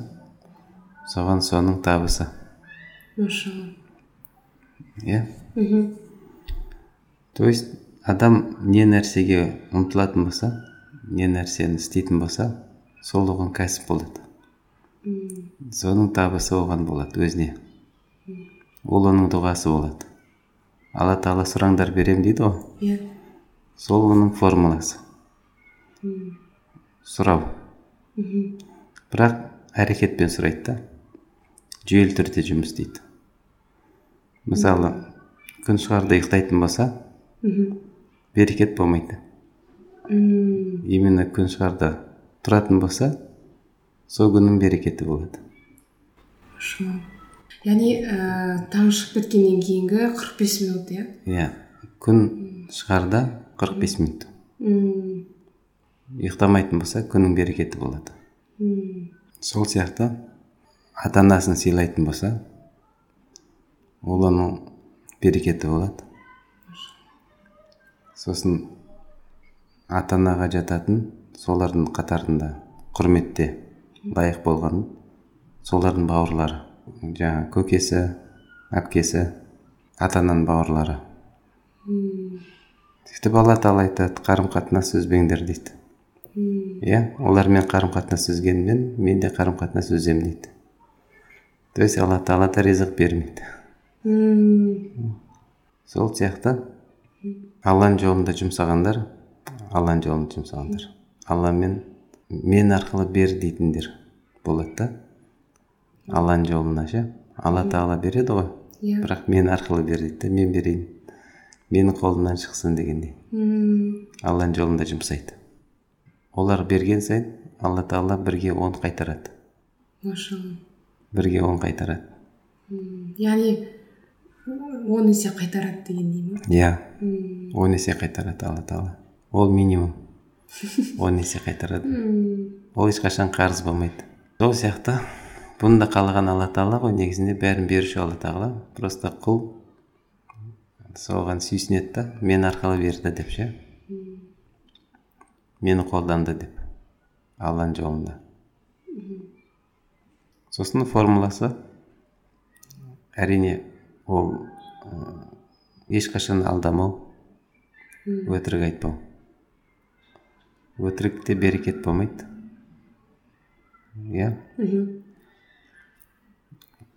соған соның табысы. Машалла. Иә? Мхм то есть адам не нәрсеге ұмтылатын болса не нәрсені істейтін болса сол оған кәсіп болады. Соның табысы оған болады өзіне. Ол оның дұғасы болады. Алла тағала сұраңдар берем дейді ғой? Иә. Сол оның формуласы. Сұрау. Бірақ әрекетпен сұрайды да. Жүйелі түрде жұмыс істейді. Мысалы күн шығарда ұйықтайтын болса мхм. берекет болмайды. М, именно күн шығарда тұратын болса сол күннің берекеті болады. Яғни ә, таң шығып кеткеннен кейінгі 45 минут иә? Иә. Күн шығарда 45 минут. М, ұйықтамайтын болса күннің берекеті болады. М, сол сияқты ата анасын сыйлайтын болса ол оның берекеті болады. Сосын ата анаға жататын солардың қатарында құрметте лайық болған солардың бауырлары жаңа көкесі әпкесі ата ананың бауырлары. Сөйтіп алла тағала айтады қарым қатынас үзбеңдер дейді. Иә олармен қарым қатынас үзгенмен мен де қарым қатынас үземін дейді. То есть алла тағала да ризық бермейді сол сияқты. Алланың жолында жұмсағандар алланың жолында жұмсағандар. Алламен мен арқылы бер дейтіндер болады да. Алланың жолына ше. Алла тағала береді ғой. Иә. Бірақ мен арқылы бер дейді да мен берейін. Менің қолымнан шықсын дегендей. Мм, алланың жолында жұмсайды. Олар берген сайын алла тағала бірге он қайтарады. Машалла. Бірге он қайтарады. Яғни он есе қайтарады дегендей ма? Иә. Он есе қайтарады алла тағала. Ол минимум. Он есе қайтарады. Ол ешқашан қарыз болмайды. Сол сияқты бұны да қалаған алла тағала ғой негізінде бәрін беруші алла тағала. Просто құл соған сүйсінеді да мен арқылы берді деп ше. Мені қолданды деп алланың жолында. Сосын формуласы әрине ол ы, ешқашан алдамау өтірік айтпау. Өтірікте берекет болмайды. Иә?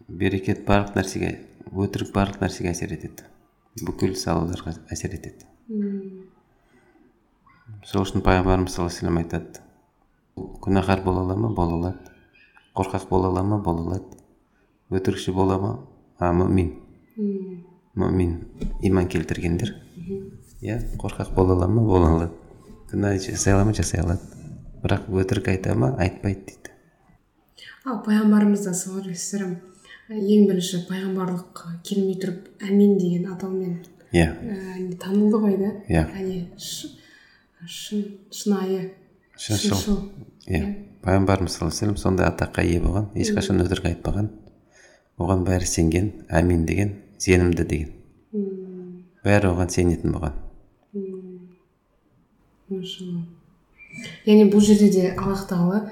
Берекет барлық нәрсеге өтірік барлық нәрсеге әсер етеді. Бүкіл салаларға әсер етеді. Сол үшін пайғамбарымыз саллаллаху алейhi айтады. Күнәһар бола ала ма? Бола алады қорқақ бола ала ма? Бола алады. Өтірікші бола ма? А мүмин мүмин иман келтіргендер. Иә қорқақ бола ала ма? Бола алады. Күнә жасай ала ма? Жасай алады. Бірақ өтірік айта ма? Айтпайды дейді. Ал пайғамбарымыз да саллаллаху алейхи вассалам ең бірінші пайғамбарлық келмей тұрып әмин деген атаумен иә. ә, танылды ғой да? Иә. яғни шын шынайы шыншыл. Шыншыл. Иә. Пайғамбарымыз саллаллаху алейhi сондай атаққа ие болған. Ешқашан өтірік айтпаған. Оған бәрі сенген әмин деген сенімді деген. Бәрі оған сенетін болған. Яғни бұл жерде де аллах тағала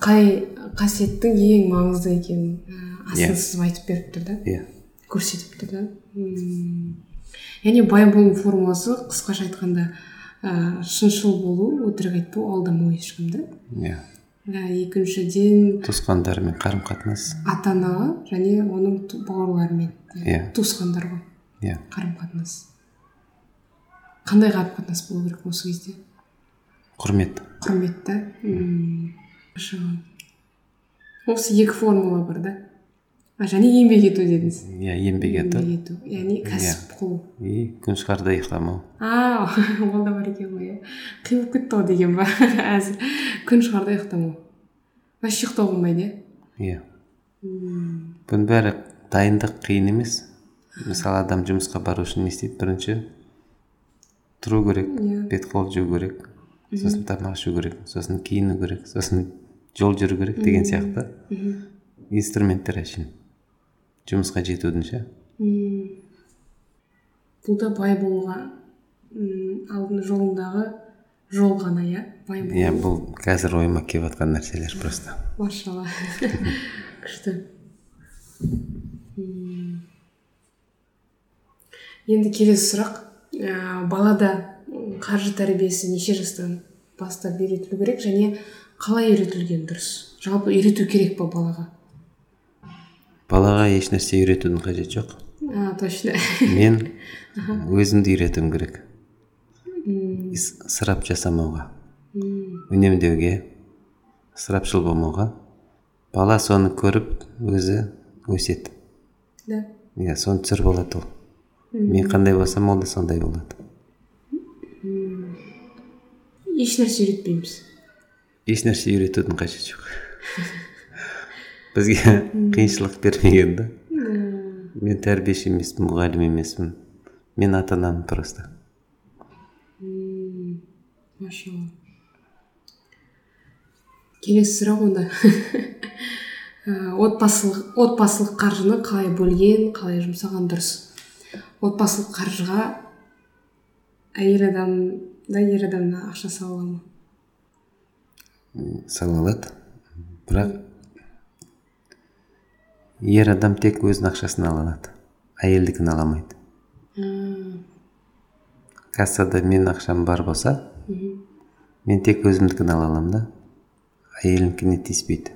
қай қасиеттің ең маңызды екенін Иә. астын сызып айтып беріп тұр да. Иә. Көрсетіп тұр да. Яғни бай болу формуласы қысқаша айтқанда ә, шыншыл болу өтірік айтпау алдамау ешкімді иә. Ә, екіншіден туысқандармен қарым қатынас ата анаға және оның бауырларымен. Иә. туысқандар ғой. Иә. Қарым қатынас қандай қарым қатынас болу керек осы кезде? Құрмет. Құрмет та осы екі формула бар да. Және еңбек ету дедіңіз иә еңбек ету еңбек ету яғни кәсіп қылу и күн шығарда ұйықтамау а ол да бар екен ғой иә қиылып кетті ғой деген ба? Әзір. Күн шығарда ұйықтамау вообще ұйықтау болмайды иә. Иә бұның бәрі дайындық қиын емес. Мысалы адам жұмысқа бару үшін не істейді? Бірінші тұру керек Иә. бет қол жуу керек сосын тамақ ішу керек сосын киіну керек сосын жол жүру керек деген сияқты инструменттер әшейін. Жұмысқа жетудің ше? Бұл да бай болуға алдын жолындағы жол ғана иә? Бай болу. Иә бұл қазір ойыма келіп жатқан нәрселер просто. Машалла. Күшті. Енді келесі сұрақ. Ә, балада қаржы тәрбиесі неше жастан бастап үйретілу керек және қалай үйретілген дұрыс? Жалпы үйрету керек па балаға? Балаға еш нәрсе үйретудің қажеті жоқ. А точно. Мен өзімді үйретуім керек. Ысырап жасамауға. Үнемдеуге ысырапшыл болмауға. Бала соны көріп өзі өседі. Да. Иә соны түсір болады ол. Мен қандай болсам ол да сондай болады. Еш нәрсе үйретпейміз. Еш нәрсе үйретудің қажеті жоқ. бізге қиыншылық бермеген да. Мен тәрбиеші емеспін мұғалім емеспін. Мен ата анамын просто машалла. Келесі сұрақ онда. Ә, отбасылық отбасылық қаржыны қалай бөлген қалай жұмсаған дұрыс? Отбасылық қаржыға әйел адам да ер адам да ақша сала ала ма? Сала алады бірақ ер адам тек өзінің ақшасын ала алады әйелдікін ала алмайды кассада менің ақшам бар болса мен тек өзімдікін ала аламын да әйелінікіне тиіспейді.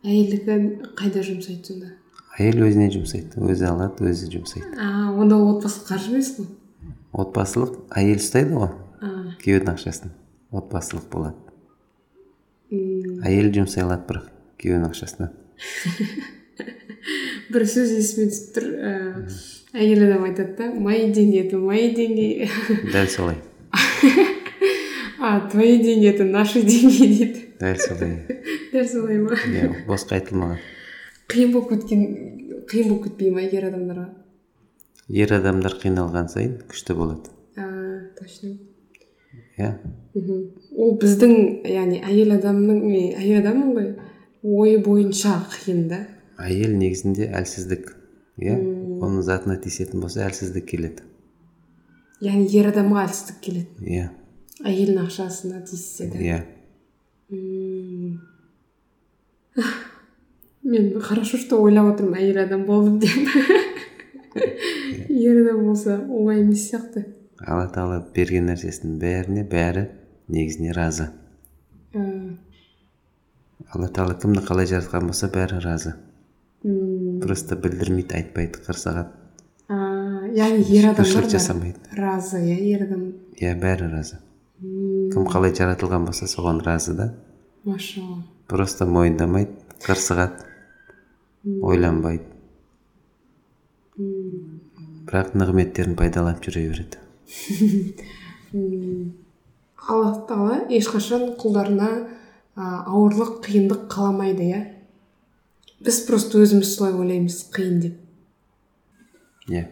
Әйелдікі қайда жұмсайды сонда? Әйел өзіне жұмсайды өзі алады өзі жұмсайды. А онда ол отбасылық қаржы емес қой? Отбасылық әйел ұстайды ғой күйеудің ақшасын отбасылық болады. Әйел жұмсай алады бірақ. Күйеуінің ақшасынан бір сөз есіме түсіп тұр ә, әйел адам айтады да мои деньги это мои деньги дәл солай а твои деньги это наши деньги дейді дәл солай дәл солай ма иә босқа айтылмаған қиын болып кеткен қиын болып кетпей ма ер адамдарға ер адамдар қиналған сайын күшті болады а, точно иә мхм ол біздің яғни әйел адамның мен әйел адаммын ғой ойы бойынша қиын да әйел негізінде әлсіздік иә? Оның затына тиісетін болса әлсіздік келеді. Яғни ер адамға әлсіздік келеді. Иә. Әйелдің ақшасына тиіссе де. Иә. Мен хорошо что ойлап отырмын әйел адам болдым деп. Ер адам болса оңай емес сияқты. Алла тағала берген нәрсесінің бәріне бәрі негізіне разы. А, алла тағала кімді қалай жаратқан болса бәрі разы. М, просто білдірмейді айтпайды қырсығады а, яғни ер адамдар жасамайды. разы иә ер адам. Иә бәрі разы. Кім қалай жаратылған болса соған разы да. Машалла. Просто мойындамайды қырсығады ойланбайды. Бірақ нығметтерін пайдаланып жүре береді. Алла тағала ешқашан құлдарына ауырлық қиындық қаламайды иә? Біз просто өзіміз солай ойлаймыз қиын деп. Иә.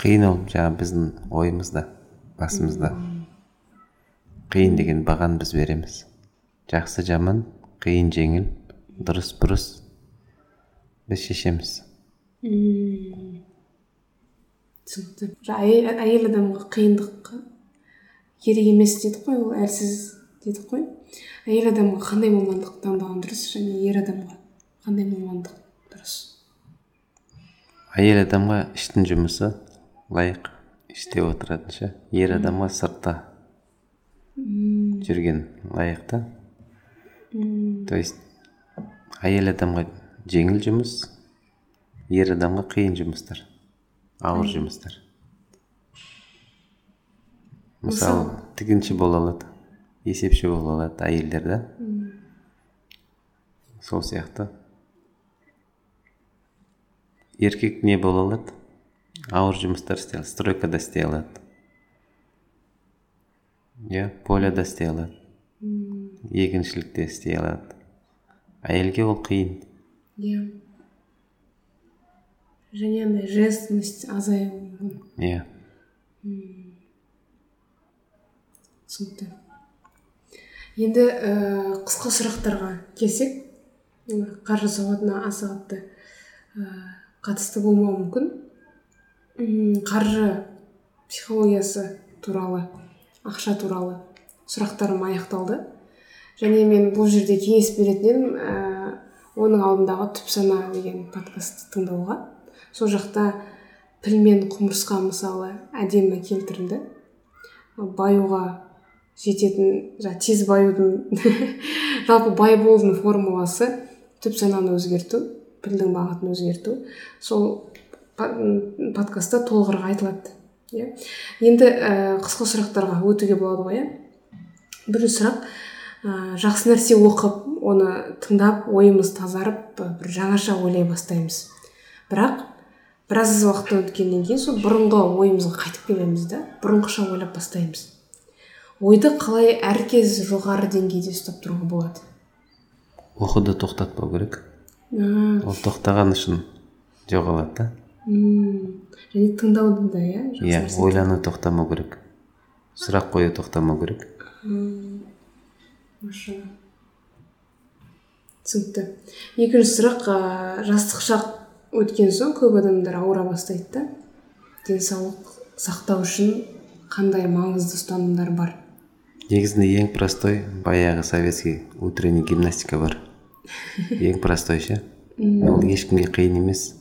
Қиын ол жаңағы біздің ойымызда басымызда. Қиын деген бағаны біз береміз. Жақсы жаман қиын жеңіл дұрыс бұрыс. Біз шешеміз. Түсінікті. Әйел адамға қиындық керек емес дедік қой ол әлсіз дедік қой әйел адамға қандай мамандық таңдаған дұрыс және ер адамға қандай мамандық дұрыс? Әйел адамға іштің жұмысы лайық іште отыратын ше ер адамға сыртта жүрген лайық та. То есть әйел адамға жеңіл жұмыс ер адамға қиын жұмыстар ауыр жұмыстар. Мысалы тігінші бола алады. Есепші бола алады әйелдер да сол сияқты. Еркек не бола алады? Ауыр жұмыстар істей алады стройкада істей алады. Иә поляда істей алады. Егіншілікте істей алады. Әйелге ол қиын. Иә. Және андай женственность азаюы мүмкін. Иә. Түсінікті. Енді ә, қысқа сұрақтарға келсек қаржы сауатына аса қатты ә, қатысты болмауы мүмкін. Қаржы психологиясы туралы ақша туралы сұрақтарым аяқталды. Және мен бұл жерде кеңес беретін едім ә, оның алдындағы түп сана деген подкастты тыңдауға. Сол жақта піл мен құмырсқа мысалы әдемі келтірілді. Баюға жететін жаңа тез баюдың жалпы бай болудың формуласы түп сананы өзгерту пілдің бағытын өзгерту. Сол подкастта толығырақ айтылады иә. Енді ә, қысқа сұрақтарға өтуге болады ғой иә. Бірінші сұрақ ә, жақсы нәрсе оқып оны тыңдап ойымыз тазарып бір жаңаша ойлай бастаймыз. Бірақ біраз уақыт өткеннен кейін сол бұрынғы ойымызға қайтып келеміз да бұрынғыша ойлап бастаймыз. Ойды қалай әркез жоғары деңгейде ұстап тұруға болады? Оқуды тоқтатпау керек. Ол тоқтаған үшін жоғалады да. Және тыңдауды да иә? Иә ойлану тоқтамау керек. Сұрақ қою тоқтамау керек. Түсінікті. Екінші сұрақ ә, жастық шақ өткен соң көп адамдар ауыра бастайды да. Денсаулық сақтау үшін қандай маңызды ұстанымдар бар? Негізінде ең простой баяғы советский утренний гимнастика бар. Ең простой ше? Ол ешкімге қиын емес.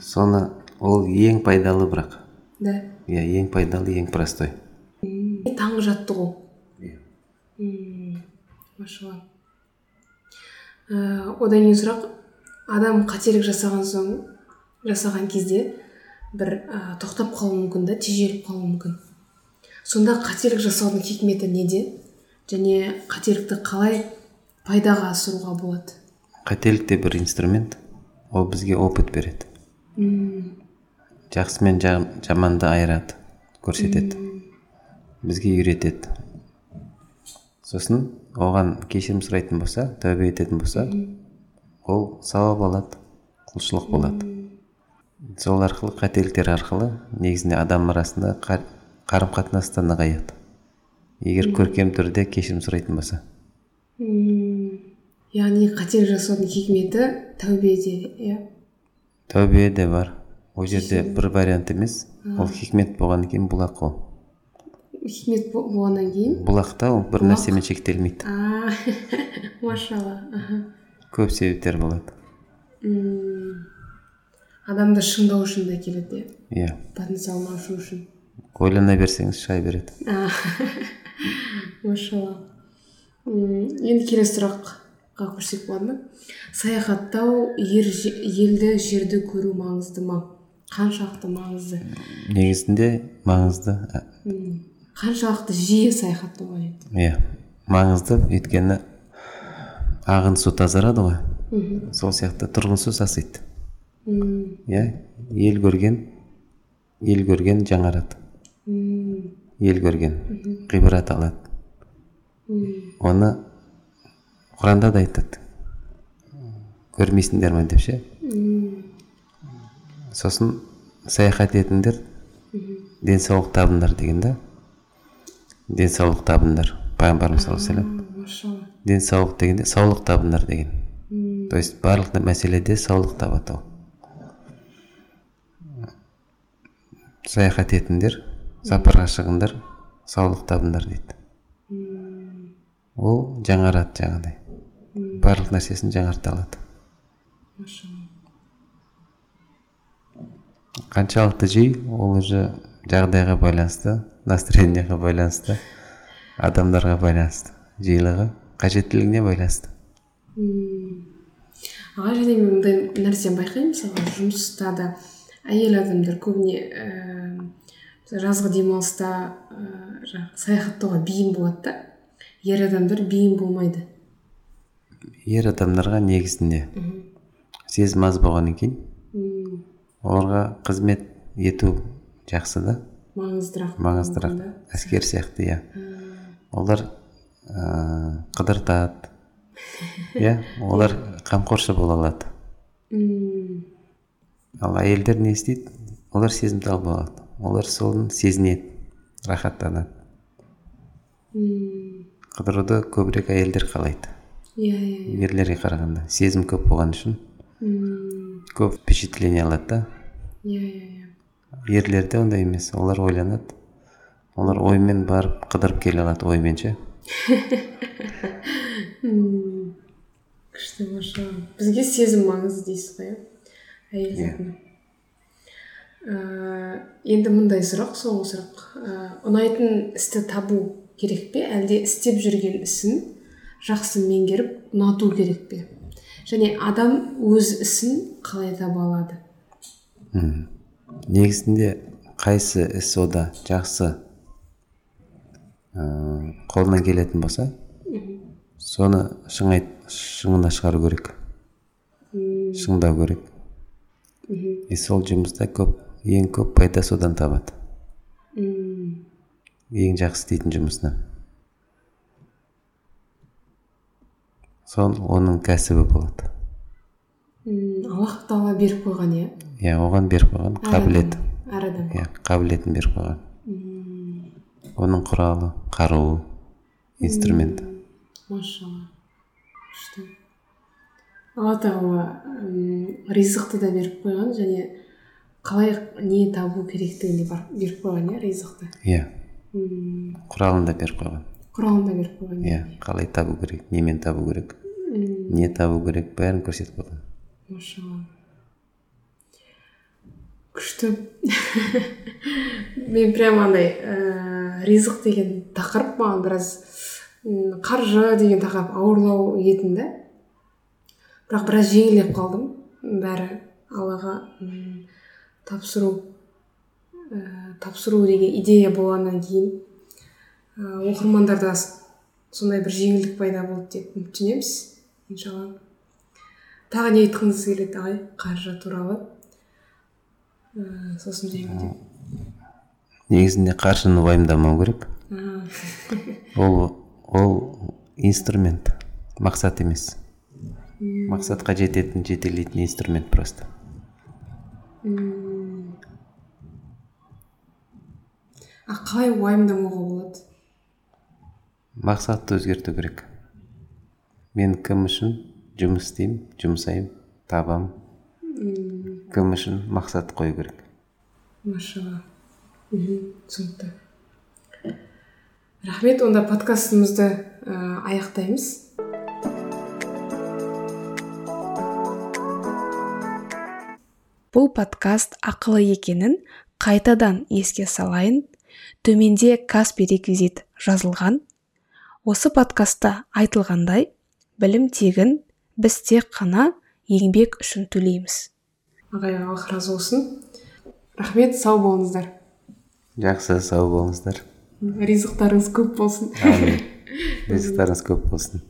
Соны ол ең пайдалы бірақ. Да. Иә ең пайдалы ең простой. Таңғы жаттығу. Иә. Машалла. Ә, одан кейін сұрақ адам қателік жасаған соң жасаған кезде бір ә, тоқтап қалуы мүмкін да тежеліп қалуы мүмкін. Сонда қателік жасаудың хикметі неде? Және қателікті қалай пайдаға асыруға болады? Қателік те бір инструмент. Ол бізге опыт береді. Мм, жақсы мен жа- жаманды айырады көрсетеді. Бізге үйретеді. Сосын оған кешірім сұрайтын болса тәубе ететін болса ол сауап алады құлшылық болады. Сол арқылы қателіктер арқылы негізінде адам арасында қарым қатынас та нығаяды егер көркем түрде кешірім сұрайтын болса. Яғни қателік жасаудың хикметі тәубеде иә? Тәубе де бар. Ол жерде бір вариант емес. Ол хикмет болғаннан кейін бұлақ ол. Хикмет бо- болғаннан кейін? Бұлақта ол бір нәрсемен шектелмейді. Машалла көп себептер болады. Адамды шыңдау үшін де келеді иә? Иә. Потенциалын ашу үшін. Ойлана берсеңіз шай береді. Машалла. Енді келесі сұраққа көшсек болады ма? Саяхаттау ер, елді жерді көру маңызды ма? Қаншалықты маңызды? Негізінде маңызды қаншалықты жиі саяхаттау қажет иә маңызды өйткені ағын су тазарады ғой. Мхм. сол сияқты тұрғын су сасиды. Иә ел көрген ел көрген жаңарады. Ел көрген ғибрат алады. Оны құранда да айтады. Көрмейсіңдер ме деп ше? Сосын саяхат етіңдер. Денсаулық табыңдар деген да. Денсаулық табыңдар пайғамбарымыз саллаллаху алейхи вассалам денсаулық дегенде саулық табыңдар деген. То есть барлық мәселеде саулық табады ол. Саяхат етіңдер. Сапарға шығыңдар саулық табыңдар дейді ол жаңарады жаңағыдай. Барлық нәрсесін жаңарта алады. Қаншалықты жиі ол уже жағдайға байланысты настроениеға байланысты адамдарға байланысты жиілігі қажеттілігіне байланысты. Аға және мен мындай нәрсені байқаймын мысалға жұмыста да әйел адамдар көбіне ііі жазғы демалыста ііі жаңағы саяхаттауға бейім болады да. Ер адамдар бейім болмайды. Ер адамдарға негізінде сезім аз болғаннан кейін оларға қызмет ету жақсы да. Маңыздырақ. Маңыздырақ. Әскер сияқты иә. Олар ә, қыдыртады. Иә олар қамқоршы бола алады. Ал әйелдер не істейді? Олар сезімтал болады олар соны сезінеді рахаттанады. М, қыдыруды көбірек әйелдер қалайды. Иә иә ерлерге қарағанда сезім көп болған үшін М, көп впечатление алады да. Иә иә иә. Ерлерде ондай емес. Олар ойланады. Олар оймен барып қыдырып келе алады оймен ше. Күшті машалла. Бізге сезім маңызды дейсіз ғой иә? Әйел Ііі, енді мындай сұрақ соңғы сұрақ. Ііі, ұнайтын істі табу керек пе? Әлде істеп жүрген ісін жақсы меңгеріп ұнату керек пе? Және адам өз ісін қалай таба алады? Мгм. негізінде қайсы іс ода жақсы ә, қолынан келетін болса соны шыңай шыңына шығару керек. Шыңдау керек. И сол жұмыста көп ең көп пайда содан табады. М, ең жақсы істейтін жұмысынан сол оның кәсібі болады. Аллах тағала беріп қойған иә? Иә оған беріп қойған қабілет. әр адам. Иә қабілетін беріп қойған. Оның құралы қаруы инструмент. Машалла. Күшті. Алла тағала ризықты да беріп қойған және қалай не табу керектігін де бар- беріп қойған иә ризықты. Иә. М, құралын да беріп қойған. Құралын да беріп қойған иә қалай табу керек немен табу керек? Не табу керек бәрін көрсетіп қойған. Машалла. Күшті. Мен прямо андай ііі ризық деген тақырып маған біраз қаржы деген тақырып ауырлау етін да. Бірақ біраз жеңілдеп қалдым бәрі аллаға тапсыру ә, тапсыру деген идея болғаннан кейін ә, оқырмандарда сондай бір жеңілдік пайда болды деп үміттенеміз иншалла. Тағы не айтқыңыз келеді ағай қаржы туралы? Ә, сосын негізінде қаржыны уайымдамау керек. Ол ол инструмент мақсат емес. Мақсатқа жететін жетелейтін инструмент просто. А қалай уайымдамауға болады? Мақсатты өзгерту керек. Мен кім үшін жұмыс істеймін жұмсаймын табамын? Кім үшін мақсат қою керек? Машалла түсінікті. Рахмет онда подкастымызды ә, аяқтаймыз. Бұл подкаст ақылы екенін қайтадан еске салайын. Төменде каспи реквизит жазылған. Осы подкастта айтылғандай білім тегін біз тек қана еңбек үшін төлейміз. Ағай аллах разы болсын. Рахмет сау болыңыздар. Жақсы сау болыңыздар. Ризықтарыңыз көп болсын. Әмин ризықтарыңыз көп болсын.